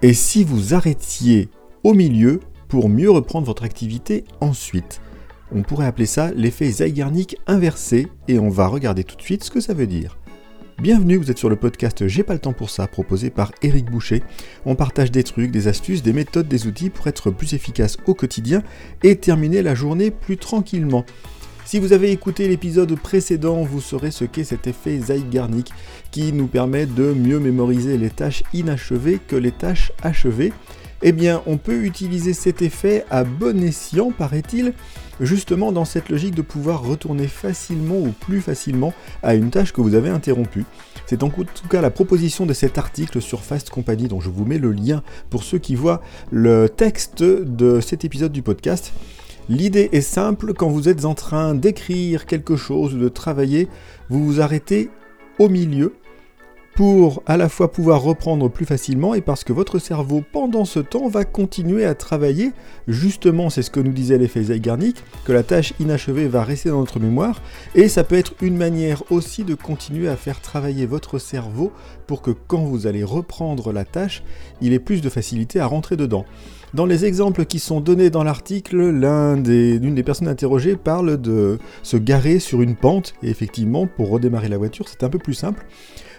Et si vous arrêtiez au milieu pour mieux reprendre votre activité ensuite On pourrait appeler ça l'effet Zeigarnik inversé et on va regarder tout de suite ce que ça veut dire. Bienvenue, vous êtes sur le podcast J'ai pas le temps pour ça, proposé par Eric Boucher. On partage des trucs, des astuces, des méthodes, des outils pour être plus efficace au quotidien et terminer la journée plus tranquillement. Si vous avez écouté l'épisode précédent, vous saurez ce qu'est cet effet Zeigarnik qui nous permet de mieux mémoriser les tâches inachevées que les tâches achevées eh bien, on peut utiliser cet effet à bon escient, paraît-il, justement dans cette logique de pouvoir retourner facilement ou plus facilement à une tâche que vous avez interrompue. C'est en tout cas la proposition de cet article sur Fast Company dont je vous mets le lien pour ceux qui voient le texte de cet épisode du podcast. L'idée est simple, quand vous êtes en train d'écrire quelque chose, de travailler, vous vous arrêtez au milieu pour à la fois pouvoir reprendre plus facilement et parce que votre cerveau pendant ce temps va continuer à travailler. Justement, c'est ce que nous disait l'effet Zeigarnik, que la tâche inachevée va rester dans notre mémoire et ça peut être une manière aussi de continuer à faire travailler votre cerveau pour que quand vous allez reprendre la tâche, il ait plus de facilité à rentrer dedans. Dans les exemples qui sont donnés dans l'article, l'une des, des personnes interrogées parle de se garer sur une pente, et effectivement, pour redémarrer la voiture, c'est un peu plus simple.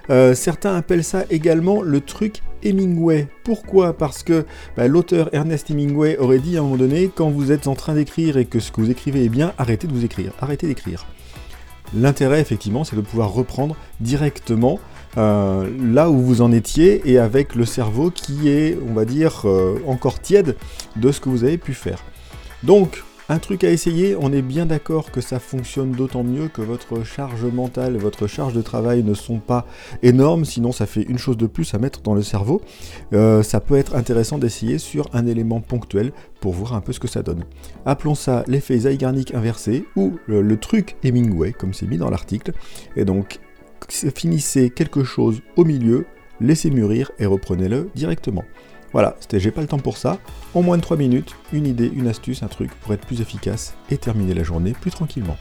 Euh, certains appellent ça également le truc Hemingway. Pourquoi? Parce que bah, l'auteur Ernest Hemingway aurait dit à un moment donné, quand vous êtes en train d'écrire et que ce que vous écrivez est bien, arrêtez de vous écrire, arrêtez d'écrire. L'intérêt, effectivement, c'est de pouvoir reprendre directement euh, là où vous en étiez et avec le cerveau qui est, on va dire, euh, encore tiède de ce que vous avez pu faire. Donc, un truc à essayer, on est bien d'accord que ça fonctionne d'autant mieux que votre charge mentale, votre charge de travail ne sont pas énormes, sinon ça fait une chose de plus à mettre dans le cerveau. Euh, ça peut être intéressant d'essayer sur un élément ponctuel pour voir un peu ce que ça donne. Appelons ça l'effet Zeigarnik inversé ou le, le truc Hemingway, comme c'est mis dans l'article. Et donc, finissez quelque chose au milieu, laissez mûrir et reprenez-le directement. Voilà, c'était j'ai pas le temps pour ça. En moins de 3 minutes, une idée, une astuce, un truc pour être plus efficace et terminer la journée plus tranquillement.